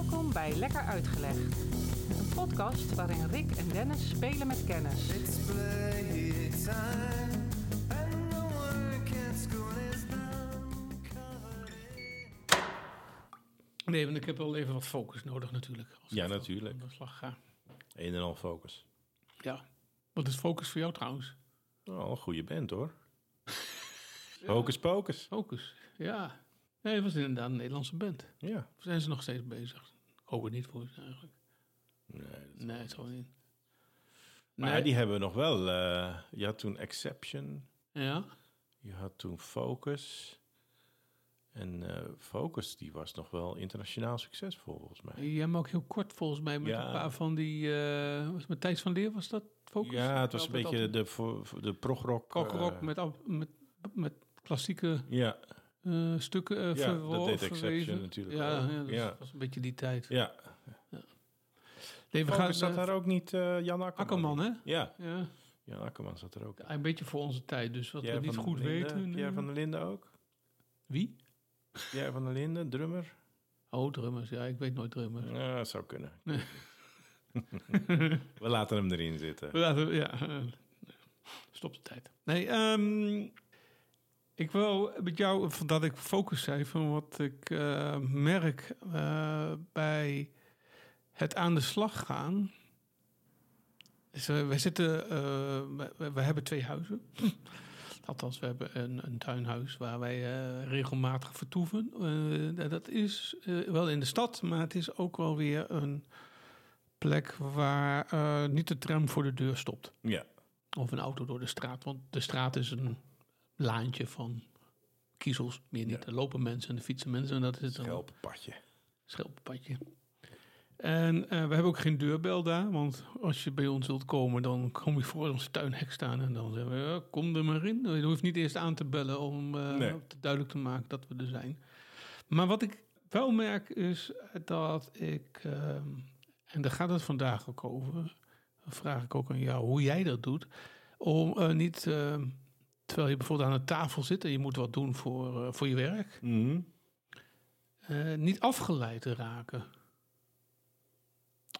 Welkom bij Lekker Uitgelegd. Een podcast waarin Rick en Dennis spelen met kennis. Nee, want ik heb wel even wat focus nodig natuurlijk. Als Ja, ik natuurlijk. Aan de slag ga. Een en al focus. Ja. Wat is focus voor jou trouwens? Oh, een goede band hoor. Focus pocus. Focus, ja. Nee, het was inderdaad een Nederlandse band. Ja. Zijn ze nog steeds bezig? Het niet voor ze eigenlijk. Nee, dat- Nee, het zal niet. Maar Nee. die hebben we nog wel. eh, je had toen Exception. Ja? Je had toen Focus. En eh, Focus, die was nog wel internationaal succesvol volgens mij. Jij hebt ook heel kort volgens mij met Ja. een paar van die... eh was het met Thijs van Leer was dat focus? Ja, het was een beetje de, de progrock. Eh, met, al- met, met klassieke Ja, eh, stukken eh Ja, dat deed Exception natuurlijk Ja, ja, dat Ja. was een beetje die tijd. ja. Nee, we gaan, zat daar ook niet eh, Jan Akkerman. Akkerman, hè? Ja, Ja. Jan Akkerman zat er ook. Een beetje voor onze tijd, dus wat Pierre we niet goed weten. Eh, van der Linden ook. Wie? Pierre van der Linden, drummer. Oh, drummers. Ja, ik weet nooit drummers. Ja, dat zou kunnen. We laten hem erin zitten. We laten- ja, eh, stop de tijd. Nee, ehm, ik wil met jou, dat ik focus zei van wat ik eh, merk eh, bij het aan de slag gaan. Dus, eh, wij zitten, we, we hebben twee huizen. Althans, we hebben een, een tuinhuis waar wij regelmatig vertoeven. Dat is wel in de stad, maar het is ook wel weer een plek waar niet de tram voor de deur stopt. Ja, Of een auto door de straat. Want de straat is een laantje van kiezels. Meer niet. Ja. Er lopen mensen en er fietsen mensen. En dat is een schelpenpadje. schelpenpadje. En eh, we hebben ook geen deurbel daar. Want als je bij ons wilt komen, dan kom je voor ons tuinhek staan. En dan zeggen we, ja, kom er maar in. Je hoeft niet eerst aan te bellen om eh, Nee. duidelijk te maken dat we er zijn. Maar wat ik wel merk is dat ik... ehm, en daar gaat het vandaag ook over. Dan vraag ik ook aan jou hoe jij dat doet. Om eh, niet... ehm, terwijl je bijvoorbeeld aan een tafel zit en je moet wat doen voor, eh, voor je werk... Mhm. eh, niet afgeleid te raken.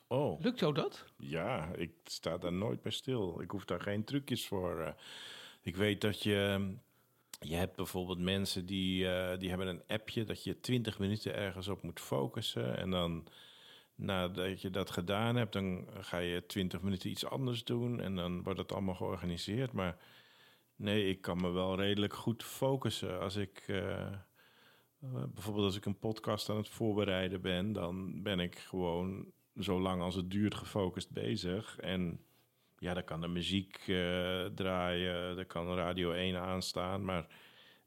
Oh, Lukt jou dat? ja, ik sta daar nooit bij stil. Ik hoef daar geen trucjes voor. eh. Ik weet dat je... Je hebt bijvoorbeeld mensen die, die hebben een appje... dat je 20 minuten ergens op moet focussen. En dan nadat je dat gedaan hebt... dan ga je 20 minuten iets anders doen. En dan wordt het allemaal georganiseerd. Maar nee, ik kan me wel redelijk goed focussen. Als ik... eh, eh, bijvoorbeeld als ik een podcast aan het voorbereiden ben, dan ben ik gewoon zo lang als het duurt gefocust bezig. En ja, dan kan de muziek eh, draaien, er kan Radio 1 aanstaan, maar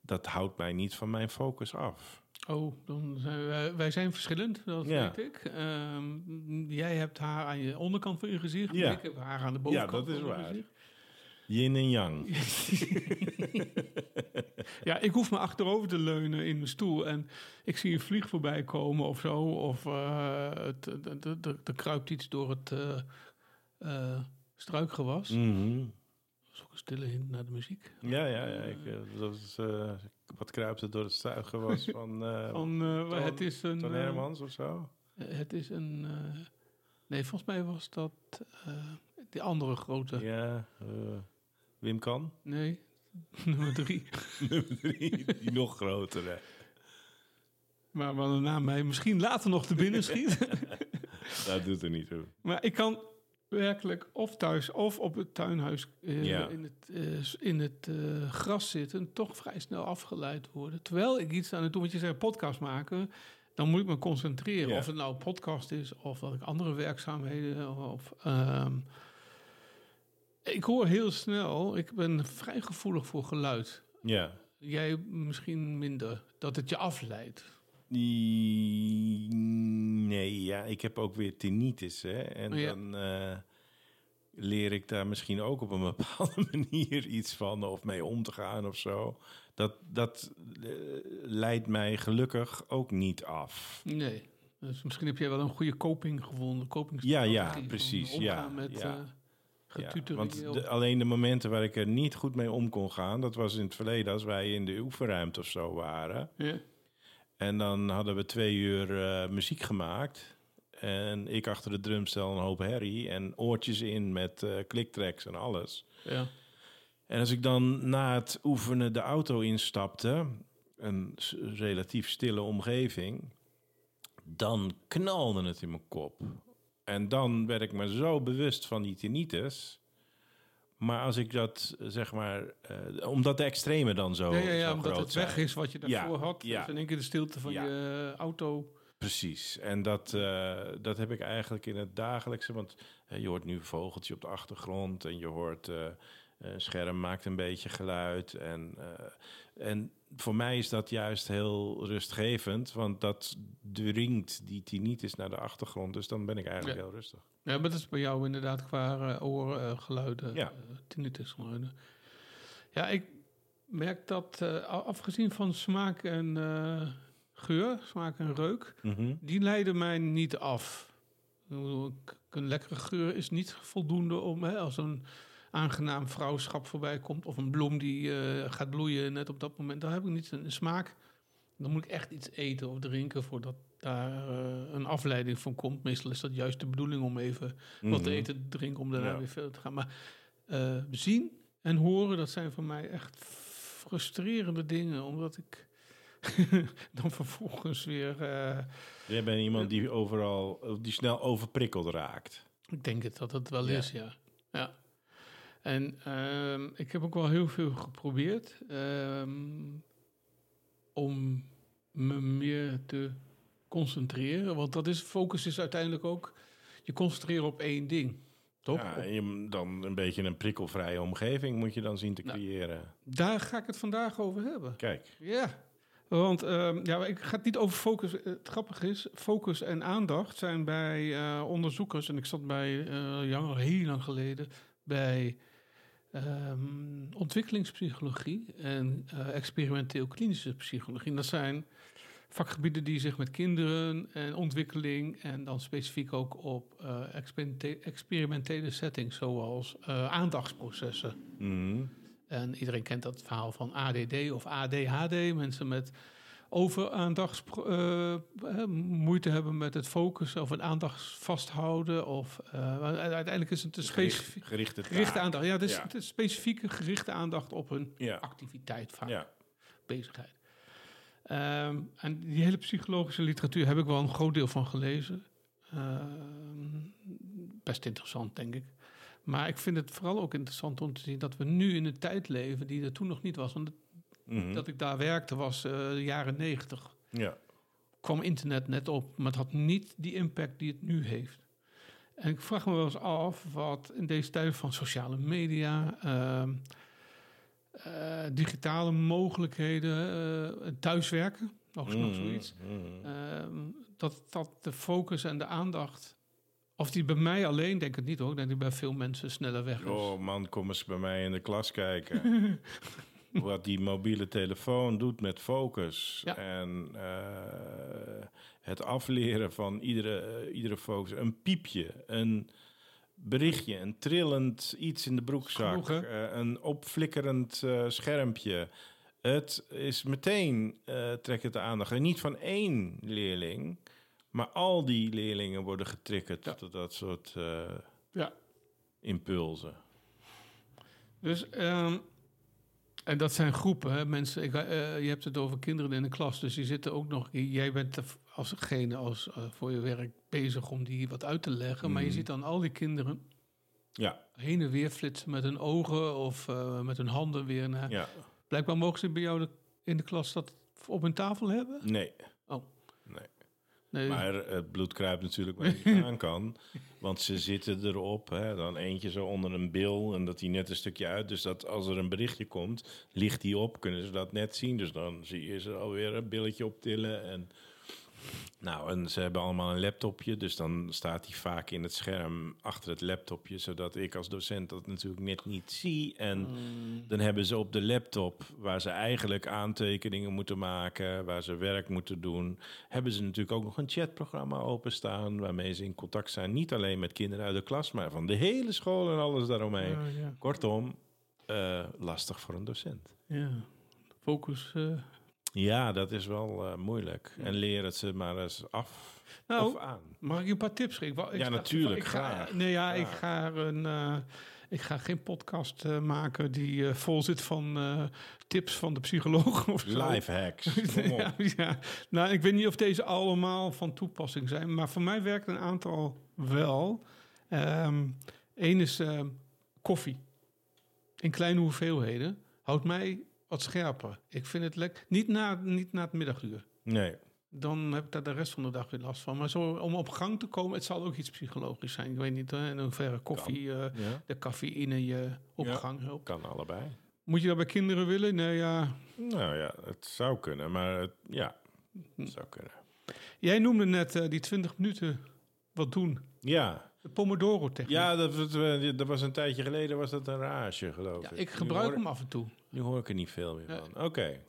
dat houdt mij niet van mijn focus af. Oh, dan zijn wij, wij zijn verschillend, dat Ja. weet ik. Ehm, jij hebt haar aan je onderkant van je gezicht. Ja. Ik heb haar aan de bovenkant Ja, dat is waar. gezicht. Yin en yang. Ja, ik hoef me achterover te leunen in mijn stoel. En ik zie een vlieg voorbij komen of zo. Of eh, er er kruipt iets door het eh, eh, struikgewas. Dat is ook een stille hint naar de muziek. Ja, ja, ja. Ik, eh, dat is, eh, wat kruipt er door het stuigen van, eh Van, eh, het is een... Toon eh, Hermans of zo? Het is een. eh, nee, volgens mij was dat eh die andere grote. Ja, eh, Wim Kan. Nee, nummer drie. Nummer drie, die nog grotere. Maar de naam mij misschien later nog te binnen schiet. Dat doet er niet toe. maar ik kan werkelijk of thuis of op het tuinhuis eh, Ja. in het, eh, in het eh, gras zitten. Toch vrij snel afgeleid worden. Terwijl ik iets aan het doen, want je zegt podcast maken. Dan moet ik me concentreren. Ja. Of het nou een podcast is of dat ik andere werkzaamheden. Of, ehm, ik hoor heel snel, ik ben vrij gevoelig voor geluid. Ja. Jij misschien minder, dat het je afleidt. Nee, ja, ik heb ook weer tinnitus, hè. En Oh ja. dan eh, leer ik daar misschien ook op een bepaalde manier iets van... of mee om te gaan of zo. Dat, dat eh, leidt mij gelukkig ook niet af. Nee. Dus misschien heb jij wel een goede coping gevonden. Coping Ja, ja, precies, ja, met ja. eh Ja, want de- alleen de momenten waar ik er niet goed mee om kon gaan... dat was in het verleden als wij in de oefenruimte of zo waren... Ja. En dan hadden we twee uur eh, muziek gemaakt. En ik achter de drumstel een hoop herrie en oortjes in met eh clicktracks en alles. Ja. En als ik dan na het oefenen de auto instapte, een relatief stille omgeving, dan knalde het in mijn kop. En dan werd ik me zo bewust van die tinnitus. Maar als ik dat, zeg maar, eh, omdat de extreme dan zo, ja, ja, ja zo omdat groot het weg zijn. is wat je Ja, daarvoor had. ja. Dus in één keer de stilte van Ja. je eh, auto. Precies. En dat, eh, dat heb ik eigenlijk in het dagelijkse. Want je hoort nu vogeltje op de achtergrond. En je hoort scherm maakt een beetje geluid. En, eh, en voor mij is dat juist heel rustgevend. Want dat dringt die tinnitus naar de achtergrond. Dus dan ben ik eigenlijk Ja. heel rustig. Ja, maar dat is bij jou inderdaad qua oorgeluiden, Ja. uh, tinnitusgeluiden. Ja, ik merk dat uh, afgezien van smaak en uh, geur, smaak en reuk, Mhm. die leiden mij niet af. Een lekkere geur is niet voldoende om, hè, als een aangenaam vrouwschap voorbij komt, of een bloem die eh, gaat bloeien net op dat moment, dan heb ik niet een smaak. Dan moet ik echt iets eten of drinken voordat daar eh, een afleiding van komt. Meestal is dat juist de bedoeling om even wat te Mhm. eten, te drinken, om daarna Ja. weer verder te gaan. Maar eh, zien en horen, dat zijn voor mij echt frustrerende dingen, omdat ik dan vervolgens weer, Jij bent iemand die overal, die snel overprikkeld raakt. ik denk het dat het wel Ja. is, ja. En ehm, ik heb ook wel heel veel geprobeerd ehm, om me meer te concentreren, want dat is focus is uiteindelijk ook je concentreren op één ding, toch? Ja, en je, dan een beetje een prikkelvrije omgeving moet je dan zien te Nou. creëren. Daar ga ik het vandaag over hebben. Kijk. Ja, want ehm, ja, ik ga het niet over focus. Het grappige is, focus en aandacht zijn bij eh, onderzoekers, en ik zat bij eh Jan heel lang geleden bij ehm, ontwikkelingspsychologie en eh, experimenteel klinische psychologie. En dat zijn vakgebieden die zich met kinderen en ontwikkeling en dan specifiek ook op eh, experimentele settings zoals eh, aandachtsprocessen. Mhm. En iedereen kent dat verhaal van ADD of ADHD. Mensen met overaandachts eh, eh, moeite hebben met het focussen of een aandacht vasthouden. Of, eh, uiteindelijk is het een specifiek Gericht- gerichte, aandacht. Ja, het is, Ja. het is specifieke gerichte aandacht op een Ja. activiteit vaak Ja. bezigheid. Ehm, en die hele psychologische literatuur heb ik wel een groot deel van gelezen. Ehm, best interessant, denk ik. Maar ik vind het vooral ook interessant om te zien dat we nu in een tijd leven die er toen nog niet was. Want Mhm. dat ik daar werkte was eh, de jaren negentig. ja. Kwam internet net op, maar het had niet die impact die het nu heeft. En ik vraag me wel eens af wat in deze tijden van sociale media, ehm, eh, digitale mogelijkheden, eh, thuiswerken, nog, nog Mhm. zoiets. Mhm. Ehm, dat, dat de focus en de aandacht, of die bij mij alleen, denk ik niet hoor, ik denk die bij veel mensen sneller weg is. Oh man, kom eens bij mij in de klas kijken. Wat die mobiele telefoon doet met focus. Ja. En eh, het afleren van iedere, eh, iedere focus. Een piepje, een berichtje, een trillend iets in de broekzak. Genoeg, eh, een opflikkerend schermpje. Het is meteen, eh trekt het de aandacht. En niet van één leerling, maar al die leerlingen worden getriggerd Ja. tot dat soort eh, Ja. impulsen. Dus, ehm, en dat zijn groepen, hè, mensen. Ik, eh, je hebt het over kinderen in de klas, dus die zitten ook nog. Jij bent alsgene als eh, voor je werk bezig om die wat uit te leggen, maar je Mhm. ziet dan al die kinderen Ja, heen en weer flitsen met hun ogen of eh, met hun handen weer naar. ja. Blijkbaar mogen ze bij jou de- in de klas dat op hun tafel hebben. Nee. Nee, Maar het bloed kruipt natuurlijk waar je niet aan kan. Want ze zitten erop. Hè, dan eentje zo onder een bil. En dat die net een stukje uit. Dus dat als er een berichtje komt, ligt die op. Kunnen ze dat net zien. Dus dan zie je ze alweer een billetje optillen. En, nou, en ze hebben allemaal een laptopje. Dus dan staat die vaak in het scherm achter het laptopje. Zodat ik als docent dat natuurlijk net niet zie. En Mm, dan hebben ze op de laptop, waar ze eigenlijk aantekeningen moeten maken, waar ze werk moeten doen, hebben ze natuurlijk ook nog een chatprogramma openstaan, waarmee ze in contact zijn, niet alleen met kinderen uit de klas, maar van de hele school en alles daaromheen. ja, ja, Kortom, eh, lastig voor een docent. ja. Focus. eh, Ja, dat is wel eh, moeilijk. En leer het ze maar eens af. Nou, of aan? Mag ik je een paar tips geven? Ik wou- ik Ja, natuurlijk, Ik ga, graag. nee, ja, ik ga, een, eh, ik ga geen podcast eh, maken die vol zit van tips van de psycholoog of zo. Life hacks. Kom op. ja, ja. Nou, ik weet niet of deze allemaal van toepassing zijn, maar voor mij werkt een aantal wel. Eén is ehm, koffie. In kleine hoeveelheden. Houdt mij wat scherper. Ik vind het lekker. Niet na, niet na het middaguur. Nee. Dan heb ik daar de rest van de dag weer last van. Maar zo om op gang te komen, het zal ook iets psychologisch zijn. Ik weet niet hè, in hoeverre koffie, eh, Ja, de cafeïne je op Ja. gang helpt. kan allebei. Moet je dat bij kinderen willen? Nee, ja. Nou ja, het zou kunnen, maar het, ja, het zou kunnen. Jij noemde net eh, die 20 minuten wat doen. Ja, De Pomodoro-techniek. ja dat, dat, dat was een tijdje geleden was dat een rage, geloof Ja, ik. gebruik hoor- hem af en toe. Nu hoor ik er niet veel meer van. Oké.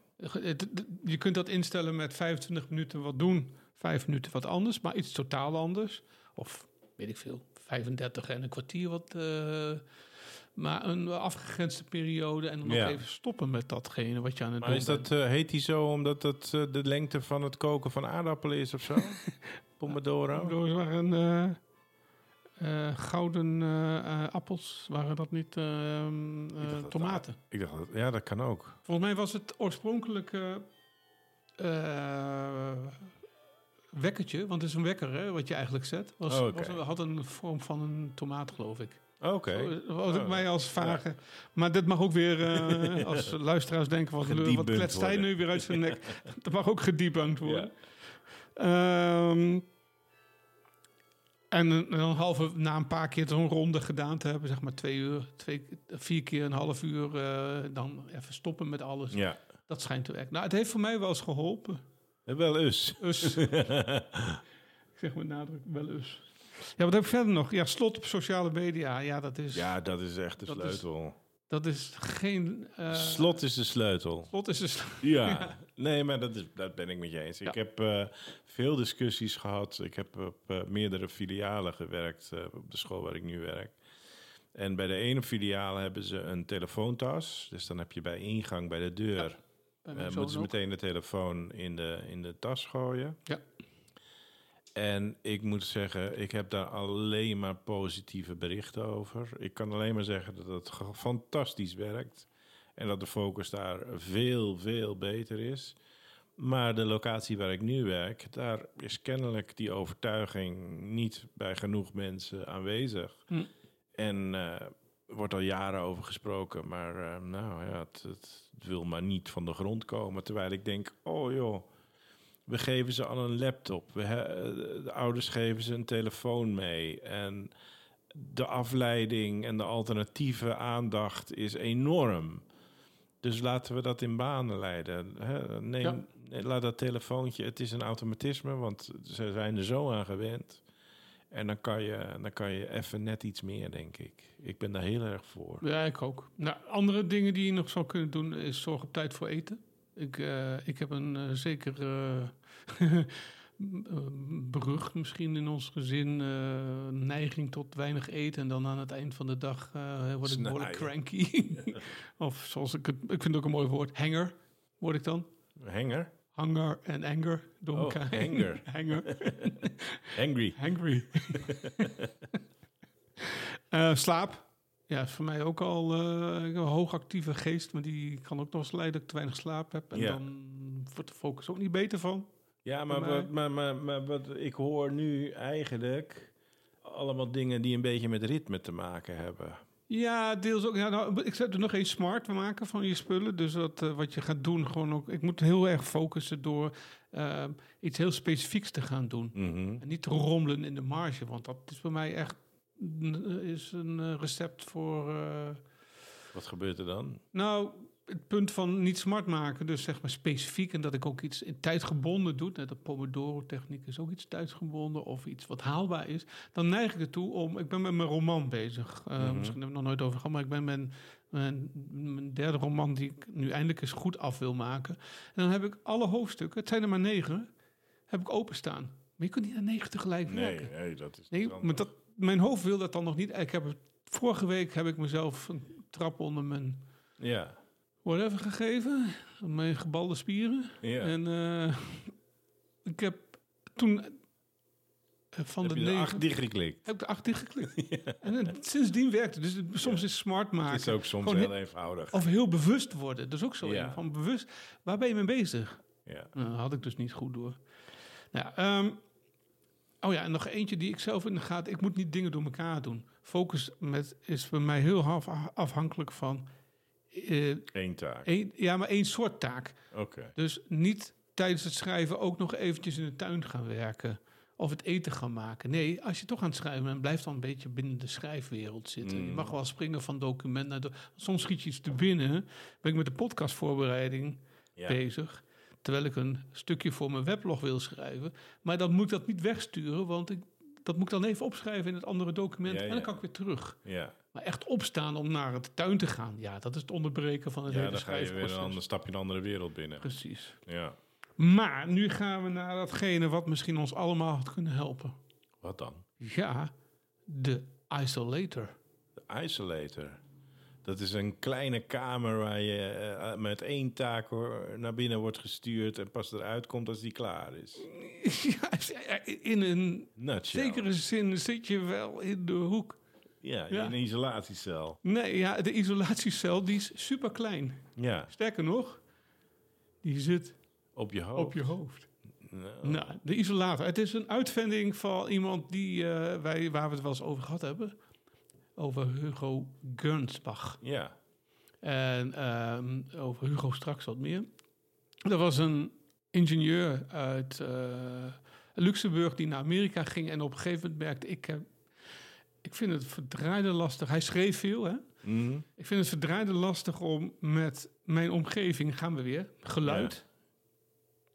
Je kunt dat instellen met 25 minuten wat doen, 5 minuten wat anders, maar iets totaal anders. Of weet ik veel, 35 en een kwartier wat. eh, maar een afgegrensde periode en dan nog Ja. even stoppen met datgene wat je aan het Maar doen is dat, eh, heet die zo omdat dat eh, de lengte van het koken van aardappelen is of zo? Pomodoro? Those waren eh, eh, gouden eh, eh, appels, waren dat niet ehm, eh, dat- tomaten? Ik dacht, dat- ja, dat kan ook. Volgens mij was het oorspronkelijke wekkertje, want het is een wekker hè, wat je eigenlijk zet. Was, Oh, had een vorm van een tomaat, geloof ik. Oké. Was het Oh, mij als vage. Maar dit mag ook weer, als luisteraars denken, wat, wat kletst hij nu weer uit zijn nek? Dat mag ook gedebunked worden. Ja. Ehm, en een, een halve, na een paar keer zo'n ronde gedaan te hebben, zeg maar twee uur, twee, vier keer een half uur, eh, dan even stoppen met alles. Ja. Dat schijnt te werken. Nou, het heeft voor mij wel eens geholpen. Eh, Wel eens. Dus, ik zeg met nadruk, wel eens. Ja, wat heb ik verder nog? Ja, slot op sociale media. Ja, dat is, Ja, dat is echt de Dat is- sleutel. Dat is geen... eh, Slot is de sleutel. Slot is dus... Ja, nee, maar dat, is, dat ben ik met je eens. Ja. Ik heb eh, veel discussies gehad. Ik heb op eh, meerdere filialen gewerkt op de school waar ik nu werk. En bij de ene filiaal hebben ze een telefoontas. Dus dan heb je bij ingang bij de deur... mijn moeten ze ook. meteen de telefoon in de, in de tas gooien. Ja. En ik moet zeggen, ik heb daar alleen maar positieve berichten over. Ik kan alleen maar zeggen dat het fantastisch werkt. En dat de focus daar veel, veel beter is. Maar de locatie waar ik nu werk, daar is kennelijk die overtuiging niet bij genoeg mensen aanwezig. Hm. En er wordt al jaren over gesproken, maar eh, nou ja, het, het wil maar niet van de grond komen. Terwijl ik denk, oh joh, we geven ze al een laptop. We de ouders geven ze een telefoon mee. En de afleiding en de alternatieve aandacht is enorm. Dus laten we dat in banen leiden. Hè, neem, Ja. laat dat telefoontje, het is een automatisme, want ze zijn er zo aan gewend. En dan kan je, dan kan je even net iets meer, denk ik. Ik ben daar heel erg voor. Ja, ik ook. Nou, andere dingen die je nog zou kunnen doen is zorg op tijd voor eten. Ik, eh, ik heb een eh, zeker eh, brug misschien in ons gezin, neiging tot weinig eten. En dan aan het eind van de dag word ik behoorlijk cranky. of zoals ik het, ik vind het ook een mooi woord, hanger word ik dan. Hanger? Hunger en anger door Oh, elkaar. hanger. hanger. Hangry. Slaap. Ja, is voor mij ook al heb een hoogactieve geest, maar die kan ook nog eens leiden dat ik te weinig slaap heb. En Ja. dan wordt de focus ook niet beter van. Ja, maar, wat, maar, maar, maar wat ik hoor nu eigenlijk allemaal dingen die een beetje met ritme te maken hebben. Ja, deels ook. Ja, nou, ik zou er nog eens smart maken van je spullen. Dus dat eh, wat je gaat doen, gewoon ook. Ik moet heel erg focussen door eh, iets heel specifieks te gaan doen. Mhm. En niet te rommelen in de marge, want dat is bij mij echt is een eh, recept voor. eh, Wat gebeurt er dan? Nou, het punt van niet smart maken, dus zeg maar specifiek en dat ik ook iets in tijdgebonden doe, net de Pomodoro-techniek is ook iets tijdsgebonden of iets wat haalbaar is, dan neig ik ertoe om, ik ben met mijn roman bezig, Eh, Mhm. misschien hebben we het nog nooit over gehad, maar ik ben met mijn, mijn derde roman die ik nu eindelijk eens goed af wil maken. En dan heb ik alle hoofdstukken, het zijn er maar negen, heb ik openstaan. Maar je kunt niet aan negen tegelijk Nee, werken. nee, dat is Nee, maar dat, mijn hoofd wil dat dan nog niet. Ik heb vorige week heb ik mezelf een trap onder mijn Ja, whatever gegeven. Mijn gebalde spieren. ja. En eh, ik heb toen eh, van Heb de je negen... acht dichtgeklikt? heb ik de acht dichtgeklikt. En het- sindsdien werkt het. Dus het- soms is smart maken. Het is ook soms heel heel- eenvoudig. Of heel bewust worden. Dat is ook zo. Ja. een Van bewust. Waar ben je mee bezig? Ja. Nou, dat had ik dus niet goed door. Nou, ja, ehm, oh ja, en nog eentje die ik zelf in de gaten... Ik moet niet dingen door elkaar doen. Focus met, is bij mij heel half afhankelijk van... eh, Eén taak. ja, maar één soort taak. Oké. Dus niet tijdens het schrijven ook nog eventjes in de tuin gaan werken. Of het eten gaan maken. Nee, als je toch aan het schrijven bent, blijf dan een beetje binnen de schrijfwereld zitten. Je Mm. mag wel springen van document naar... do- Soms schiet je iets te binnen. Ben ik met de podcastvoorbereiding Ja. bezig. Terwijl ik een stukje voor mijn weblog wil schrijven. Maar dan moet ik dat niet wegsturen, want ik, dat moet ik dan even opschrijven in het andere document. Ja, En dan ja. kan ik weer terug. Ja. Maar echt opstaan om naar het tuin te gaan. Ja, dat is het onderbreken van het ja, hele dan ga je weer schrijfproces. een ander stapje een andere wereld binnen. Precies. Ja. Maar nu gaan we naar datgene wat misschien ons allemaal had kunnen helpen. Wat dan? Ja, de isolator. De isolator. Dat is een kleine kamer waar je eh, met één taak naar binnen wordt gestuurd en pas eruit komt als die klaar is. ja, in een Nutshell. zekere zin zit je wel in de hoek. Ja, Ja. in een isolatiecel. Nee, ja, de isolatiecel die is super klein. Ja, Sterker nog, die zit op je hoofd. op je hoofd. Nou, Nou, de isolator. Het is een uitvinding van iemand die eh, wij, waar we het wel eens over gehad hebben. Over Hugo Gernsbach. Ja, En ehm, over Hugo straks wat meer. Er was een ingenieur uit eh, Luxemburg die naar Amerika ging. En op een gegeven moment merkte ik... ik vind het verdraaide lastig. Hij schreef veel, hè? Mhm. Ik vind het verdraaide lastig om met mijn omgeving, gaan we weer, geluid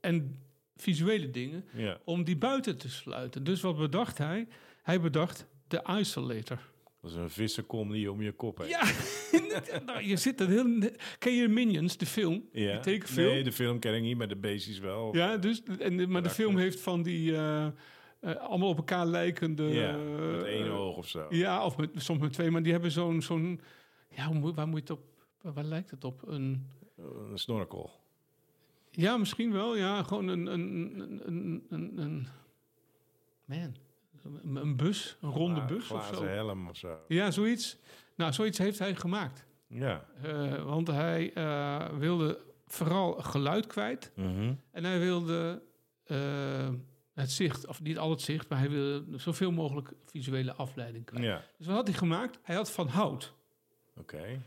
en visuele dingen, om die buiten te sluiten. Dus wat bedacht hij? Hij bedacht de isolator. Dat is een vissenkom die je om je kop heeft. Ja, nou, je zit er heel... Ken je Minions, de film? Ja. Die tekenfilm? Nee, de film ken ik niet, maar de basis wel. Ja, dus, en, de- maar de film heeft van die eh, eh, allemaal op elkaar lijkende... Ja, eh, met één oog of zo. Ja, of met, soms met twee, maar die hebben zo'n... zo'n ja, waar moet je het op... Waar, lijkt het op? Een... Een snorkel. Ja, misschien wel. Ja, gewoon een, een, een, een, een man, een, bus, een ronde bus of zo. helm of zo. Ja, zoiets. Nou, zoiets heeft hij gemaakt. Ja. Eh, want hij eh, wilde vooral geluid kwijt. Mhm. En hij wilde eh, het zicht, of niet al het zicht, maar hij wilde zoveel mogelijk visuele afleiding kwijt. Ja, Dus wat had hij gemaakt? Hij had van hout oké.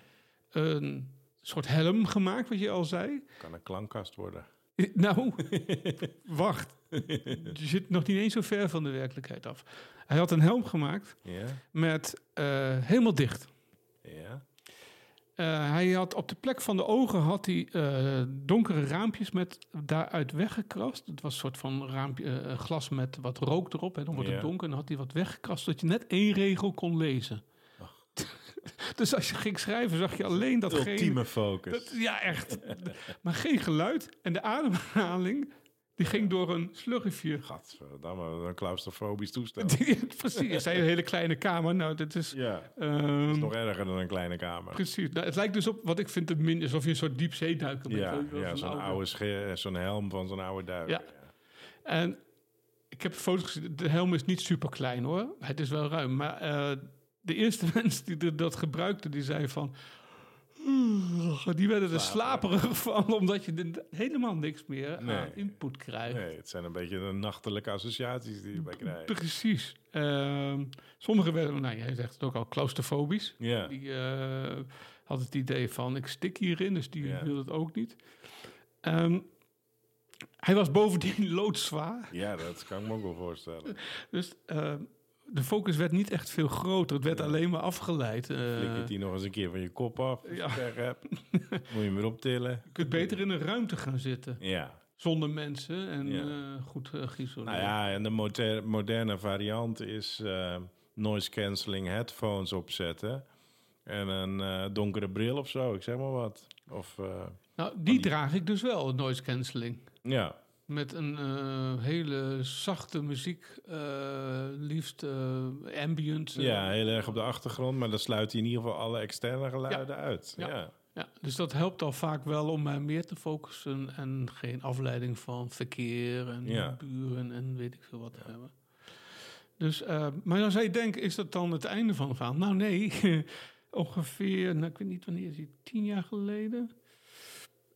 een soort helm gemaakt, wat je al zei. Kan een klankkast worden. Nou, wacht. Je zit nog niet eens zo ver van de werkelijkheid af. Hij had een helm gemaakt Ja, met eh, helemaal dicht. ja. Eh, hij had op de plek van de ogen had hij eh, donkere raampjes met daaruit weggekrast. Het was een soort van raampje, glas met wat rook erop. En dan wordt het donker. En dan had hij wat weggekrast, zodat je net één regel kon lezen. Ach. dus als je ging schrijven, zag je alleen datgene... Ultieme focus. Dat, ja, echt. maar geen geluid. En de ademhaling, die ging door een slurfje. Gadverdamme, een claustrofobisch toestand. Precies. Het zijn een hele kleine kamer. Nou, dat is... ja, ehm, is nog erger dan een kleine kamer. Precies. Nou, het lijkt dus op wat ik vind het min alsof je een soort diepzeeduiker bent. Ja, ja zo'n oude- oude sche- zo'n helm van zo'n oude duiker. Ja. En ik heb foto's gezien. De helm is niet super klein hoor. Het is wel ruim. Maar eh, de eerste mensen die dat gebruikten, die zeiden van. "Ugh," Die werden er slaperig van, omdat je helemaal niks meer Nee. aan input krijgt. Nee, het zijn een beetje de nachtelijke associaties die je bij krijgt. Precies. Ehm sommigen werden, nou jij zegt het ook al, claustrofobisch. Ja, Die eh, had het idee van, ik stik hierin, dus die Ja. wil het ook niet. Ehm, hij was bovendien loodzwaar. ja, dat kan ik me ook wel voorstellen. Dus eh, de focus werd niet echt veel groter. Het werd alleen maar afgeleid. Eh, Flikkert die nog eens een keer van je kop af. Ja. hebt. Moet je hem weer optillen. je kunt beter in een ruimte gaan zitten. Ja. Zonder mensen en Ja. eh, goed uh, geïsoleerd. Nou ja, en de moder- moderne variant is noise cancelling headphones opzetten. En een donkere bril of zo, ik zeg maar wat. Of Nou, die draag ik dus wel, noise cancelling. ja, Met een eh, hele zachte muziek, eh, liefst eh, ambient. ja, heel erg op de achtergrond, maar dan sluit hij in ieder geval alle externe geluiden uit. Ja. Ja. Ja, dus dat helpt al vaak wel om mij meer te focussen en geen afleiding van verkeer en Ja. buren en weet ik veel wat te hebben. Dus, maar zou je denken, is dat dan het einde van het verhaal? Nou nee, ongeveer, nou, ik weet niet wanneer is die, tien jaar geleden...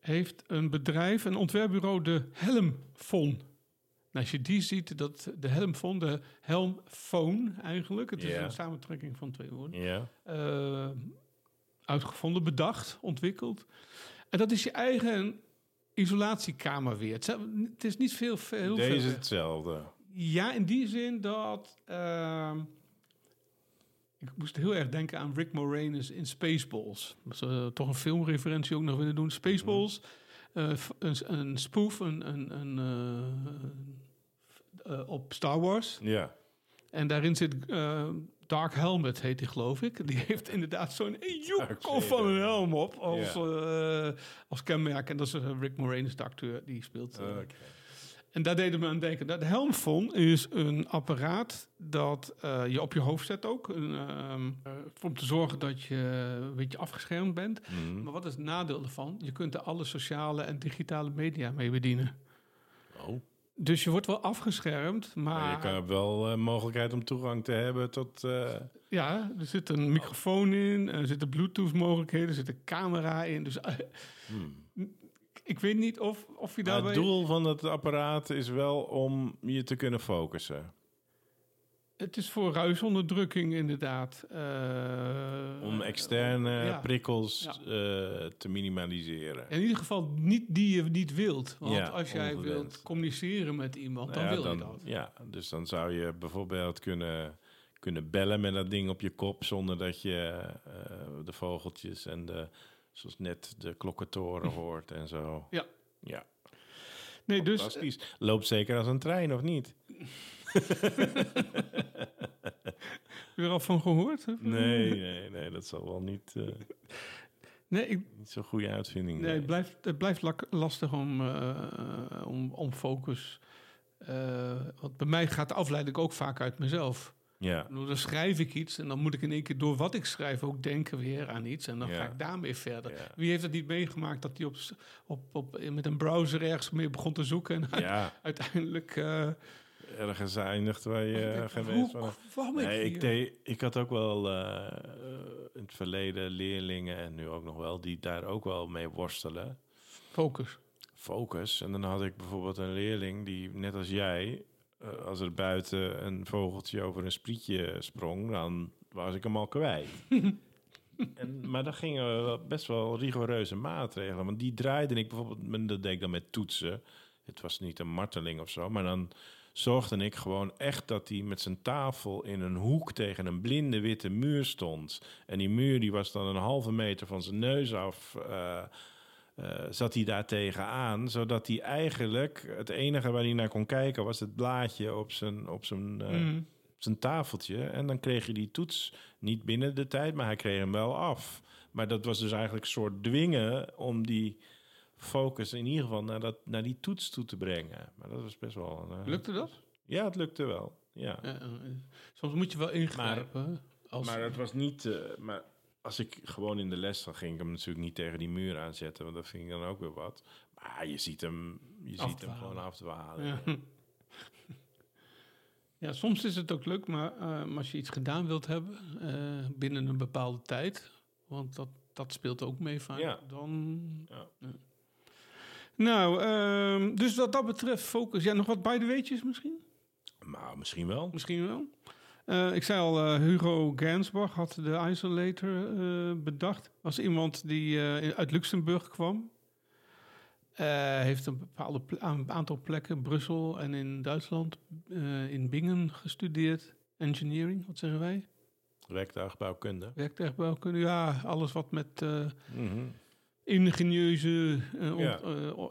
heeft een bedrijf, een ontwerpbureau, de Helmfon. Nou, als je die ziet, dat de Helmfon, de Helmphone eigenlijk... het is een samentrekking van twee woorden... Ja. eh, uitgevonden, bedacht, ontwikkeld. En dat is je eigen isolatiekamer weer. Het is niet veel... veel Deze is hetzelfde. ja, in die zin dat. ehm, ik moest heel erg denken aan Rick Moranis in Spaceballs. Dat is eh, toch een filmreferentie ook nog willen doen. Spaceballs, eh, f- een, een spoof een, een, een, eh, eh, op Star Wars. Ja. En daarin zit eh, Dark Helmet, heet hij geloof ik. Die heeft inderdaad zo'n joekel van een helm op als, Ja. eh, als kenmerk. En dat is eh, Rick Moranis, de acteur, die speelt. eh. En daar deden me aan denken. Dat helmfon is een apparaat dat eh, je op je hoofd zet ook. Ehm, eh, om te zorgen dat je een beetje afgeschermd bent. Mhm. Maar wat is het nadeel ervan? Je kunt er alle sociale en digitale media mee bedienen. Oh. Dus je wordt wel afgeschermd, maar Maar je kan hebt wel eh, mogelijkheid om toegang te hebben tot... ja, er zit een microfoon in, er zitten bluetooth mogelijkheden, er zit een camera in. Dus hmm. Ik weet niet of, of je daarbij... het doel van het apparaat is wel om je te kunnen focussen. Het is voor ruisonderdrukking inderdaad. eh, Om externe ja. prikkels Ja. eh, te minimaliseren. In ieder geval niet die je niet wilt. Want Ja, als jij wilt communiceren met iemand, dan wil je dan, dat. Ja, dus dan zou je bijvoorbeeld kunnen, kunnen bellen met dat ding op je kop... zonder dat je eh, de vogeltjes en de, zoals net de klokkentoren hoort en zo. Ja. Ja, Nee, dus. Loopt zeker als een trein, of niet? heb je er al van gehoord? hè? Nee, nee, nee, dat zal wel niet, eh Nee, ik, niet zo'n goede uitvinding nee het, blijft, het blijft lastig om, eh, om, om focus. eh, want bij mij gaat de afleiding ook vaak uit mezelf. Ja, Dan schrijf ik iets en dan moet ik in één keer door wat ik schrijf ook denken weer aan iets. En dan Ja. ga ik daarmee verder. Ja. Wie heeft het niet meegemaakt dat hij op, op, op, met een browser ergens mee begon te zoeken en ja uiteindelijk... eh, ergens eindigt waar je ik uh, denk, geen hoe van... Nee, ik, deed, ik had ook wel eh, eh, in het verleden leerlingen, en nu ook nog wel, die daar ook wel mee worstelen. Focus. Focus. En dan had ik bijvoorbeeld een leerling die, net als jij, eh, als er buiten een vogeltje over een sprietje sprong, dan was ik hem al kwijt. en, maar dan gingen we best wel rigoureuze maatregelen. Want die draaide ik bijvoorbeeld, dat deed ik dan met toetsen. Het was niet een marteling of zo, maar dan zorgde ik gewoon echt dat hij met zijn tafel in een hoek tegen een blinde witte muur stond. En die muur die was dan een halve meter van zijn neus af. eh, zat hij daar tegenaan, zodat hij eigenlijk het enige waar hij naar kon kijken was het blaadje op zijn, op zijn, eh, Mhm. op zijn tafeltje. En dan kreeg je die toets niet binnen de tijd, maar hij kreeg hem wel af. Maar dat was dus eigenlijk een soort dwingen om die focus in ieder geval naar, dat, naar die toets toe te brengen. Maar dat was best wel... een, eh, Lukte dat? Ja, het lukte wel. Ja. Ja, eh, soms moet je wel ingrijpen. als, Maar het was niet... eh, maar als ik gewoon in de les, dan ging ik hem natuurlijk niet tegen die muur aanzetten, want dat vind ik dan ook weer wat. Maar je ziet hem, je ziet hem gewoon af te halen. ja. ja, soms is het ook leuk, maar eh, als je iets gedaan wilt hebben eh, binnen een bepaalde tijd, want dat, dat speelt ook mee vaak, Ja. dan... Ja. Nou, ehm, dus wat dat betreft focus. Ja, nog wat bij de weetjes misschien? Maar misschien wel. Misschien wel. Eh, ik zei al, eh, Hugo Gansbach had de isolator eh, bedacht. Was iemand die uit Luxemburg kwam. Heeft een bepaalde een aantal plekken, Brussel en in Duitsland, in Bingen gestudeerd. Engineering, wat zeggen wij? Werktuigbouwkunde. Werktuigbouwkunde, ja, alles wat met Mhm. ingenieuze Ja.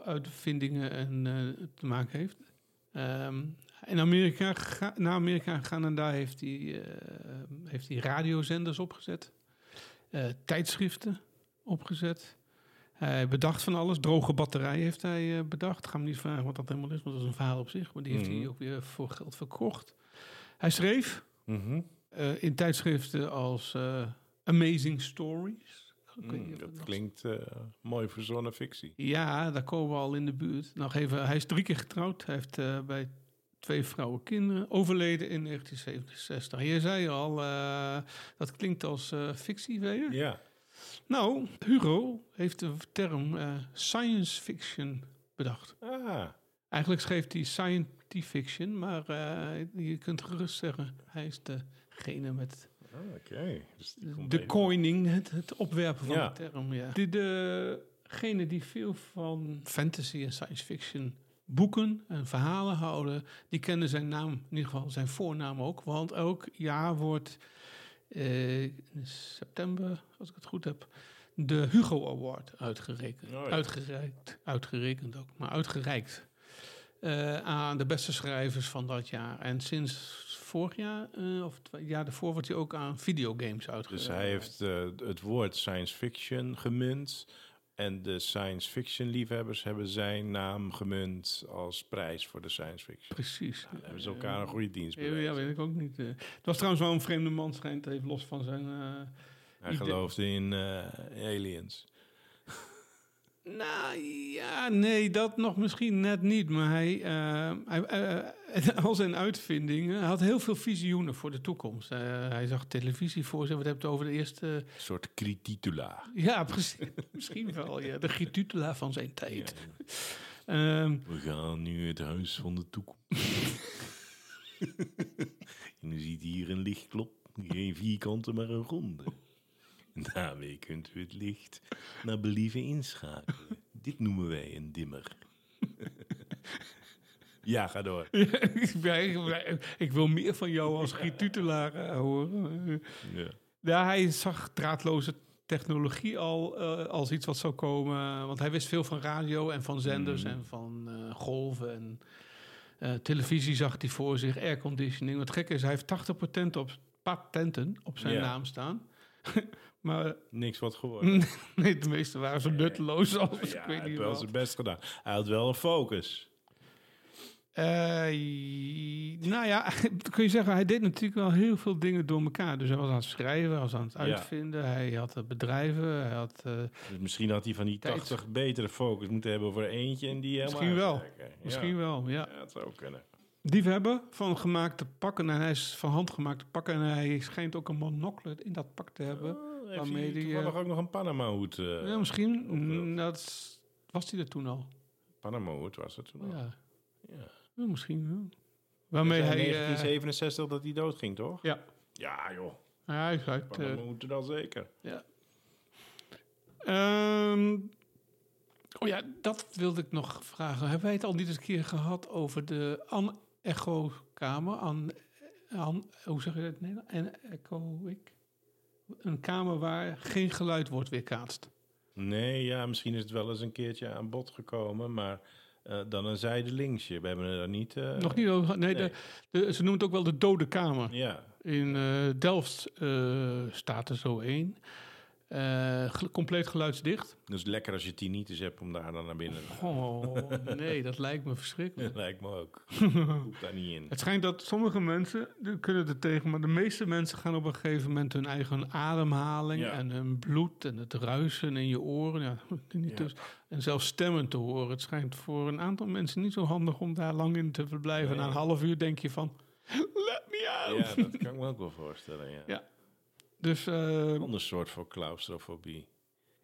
uitvindingen en, te maken heeft. Ehm, in Amerika, ga, naar Amerika gegaan en daar heeft hij, eh, heeft hij radiozenders opgezet. eh, tijdschriften opgezet. Hij bedacht van alles. Droge batterijen heeft hij eh, bedacht. Ik ga me niet vragen wat dat helemaal is, want dat is een verhaal op zich. Maar die heeft Mhm. hij ook weer voor geld verkocht. Hij schreef Mhm. in tijdschriften als Amazing Stories. Mm, dat klinkt mooi verzonnen fictie. ja, daar komen we al in de buurt. Nog even, hij is drie keer getrouwd. Hij heeft bij twee vrouwen, kinderen, overleden in 1967. Je zei al, eh, dat klinkt als eh, fictie, weet je? Ja. Nou, Hugo heeft de term eh, science fiction bedacht. Ah, Eigenlijk schreef hij science fiction, maar je kunt gerust zeggen, hij is degene met ah, oké. Dus de coining, het, het opwerpen van Ja. de term. Ja. De, degene die veel van fantasy en science fiction boeken en verhalen houden, die kennen zijn naam, in ieder geval zijn voornaam ook. Want elk jaar wordt eh, in september, als ik het goed heb, de Hugo Award uitgerekend. Oh ja. Uitgereikt, uitgerekend ook, maar uitgereikt. eh, aan de beste schrijvers van dat jaar. En sinds vorig jaar, eh, of het jaar daarvoor, wordt hij ook aan videogames uitgereikt. Dus hij heeft het woord science fiction gemunt. En de science fiction liefhebbers hebben zijn naam gemunt als prijs voor de science fiction. Precies. Dan hebben ze elkaar een goede dienst Ja, ja, bewezen. weet ik ook niet. eh. het was trouwens wel een vreemde man, schijnt even los van zijn... eh, Hij geloofde in eh, aliens. Nou ja, nee, dat nog misschien net niet. Maar hij, eh, hij eh, al zijn uitvindingen, hij had heel veel visioenen voor de toekomst. Eh, hij zag televisie voor zich. Wat heb je het over de eerste... Een soort krititula. Ja, precies. misschien wel, ja. De Gitutula van zijn tijd. Ehm, We gaan nu het huis van de toekomst. en u ziet hier een lichtklop. Geen vierkante, maar een ronde. En daarmee kunt u het licht naar believen inschakelen. Dit noemen wij een dimmer. ja, ga door. ja, ik, wil meer van jou als Gitutula eh, horen. Ja. Ja, hij zag draadloze technologie al eh, als iets wat zou komen. Want hij wist veel van radio en van zenders Mhm. en van eh, golven. En televisie zag hij voor zich, airconditioning. Wat gek is, hij heeft 80 patenten op, patenten op zijn Ja. naam staan. maar Niks wat geworden. nee, de meeste waren zo nutteloos als Ja, ik hij weet heeft niet wel wat. zijn best gedaan. Hij had wel een focus. Eh, nou ja, kun je zeggen, hij deed natuurlijk wel heel veel dingen door elkaar. Dus hij was aan het schrijven, hij was aan het uitvinden. Hij had eh, bedrijven, hij had... eh, Dus misschien had hij van die Tijd. 80 betere focus moeten hebben voor eentje en die helemaal Misschien wel. uitwerken. Ja. Misschien wel, ja. Ja, dat zou kunnen. Liefhebber van gemaakte pakken. En hij is van handgemaakte pakken. En hij schijnt ook een monocle in dat pak te hebben. Waarmee hij toevallig eh, ook nog een Panama-hoed. eh, ja, misschien. mm, dat is- was hij er toen al. Panama-hoed was het toen al. Ja, Ja. Ja, misschien wel. Waarmee Hij hij... eh, 1967 dat hij doodging, toch? ja, Ja, joh. eh, Panama-hoed er al zeker. ja. Ehm, oh ja, dat wilde ik nog vragen. Hebben wij het al niet eens een keer gehad over de an-echo-kamer? An, an, hoe zeg je dat Nederlands? En echo ik? Een kamer waar geen geluid wordt weerkaatst. Nee, ja, misschien is het wel eens een keertje aan bod gekomen, maar eh, dan een zijdelingje. We hebben er niet... eh, Nog niet over. Nee, nee. De, de, ze noemen het ook wel de dode kamer. Ja, In eh, Delft staat er zo één. Eh, compleet geluidsdicht. dus lekker als je tinnitus hebt om daar dan naar binnen te gaan. Oh, nee, dat lijkt me verschrikkelijk. Dat lijkt me ook. Hoeft daar niet in. Het schijnt dat sommige mensen die kunnen er tegen, maar de meeste mensen gaan op een gegeven moment hun eigen ademhaling Ja. en hun bloed en het ruisen in je oren. Ja, dus, en zelfs stemmen te horen. Het schijnt voor een aantal mensen niet zo handig om daar lang in te verblijven. Nee. Na een half uur denk je van, let me out. Ja, dat kan ik me ook wel voorstellen, ja. Ja. Dus eh, Ander soort voor claustrofobie.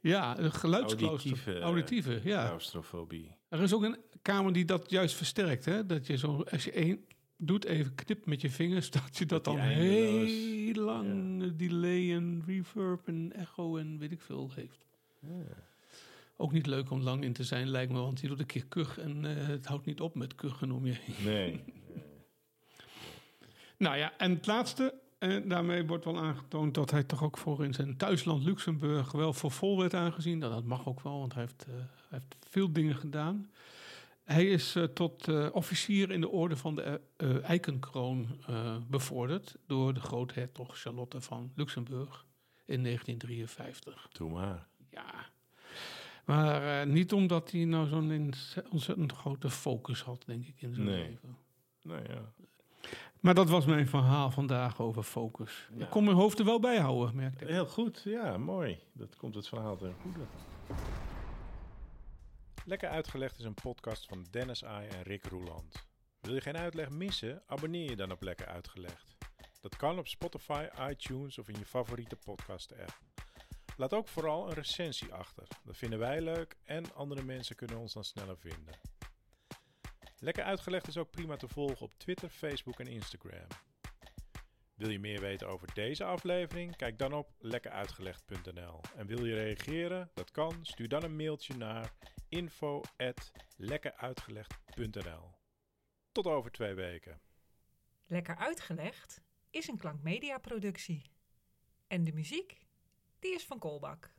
ja, een geluidsklauster. Auditieve, eh, Auditieve, ja. Claustrofobie. Er is ook een kamer die dat juist versterkt. Hè? Dat je zo, als je één doet, even knipt met je vingers, dat je dat Dat dan heel lang delay en reverb en echo en weet ik veel heeft. Ook niet leuk om lang in te zijn, lijkt me, want je doet een keer kuch en eh, het houdt niet op met kuchen om je heen. Nee. Nou ja, en het laatste, en daarmee wordt wel aangetoond dat hij toch ook voor in zijn thuisland Luxemburg wel voor vol werd aangezien. Nou, dat mag ook wel, want hij heeft, eh, hij heeft veel dingen gedaan. Hij is eh, tot eh, officier in de orde van de Eikenkroon bevorderd door de groothertog Charlotte van Luxemburg in 1953. Doe maar. Ja. Maar niet omdat hij nou zo'n ontzettend grote focus had, denk ik, in zijn Nee. leven. Nou ja. Maar dat was mijn verhaal vandaag over focus. Ja. Ik kon mijn hoofd er wel bij houden, merkte ik. Heel goed, ja, mooi. Dat komt het verhaal ten goede. Lekker uitgelegd is een podcast van Dennis Ai en Rick Roeland. Wil je geen uitleg missen? Abonneer je dan op Lekker Uitgelegd. Dat kan op Spotify, iTunes of in je favoriete podcast-app. Laat ook vooral een recensie achter. Dat vinden wij leuk en andere mensen kunnen ons dan sneller vinden. Lekker Uitgelegd is ook prima te volgen op Twitter, Facebook en Instagram. Wil je meer weten over deze aflevering? Kijk dan op lekkeruitgelegd.nl. En wil je reageren? Dat kan. Stuur dan een mailtje naar info@lekkeruitgelegd.nl. Tot over twee weken. Lekker uitgelegd is een klankmedia productie. En de muziek, die is van Kolbak.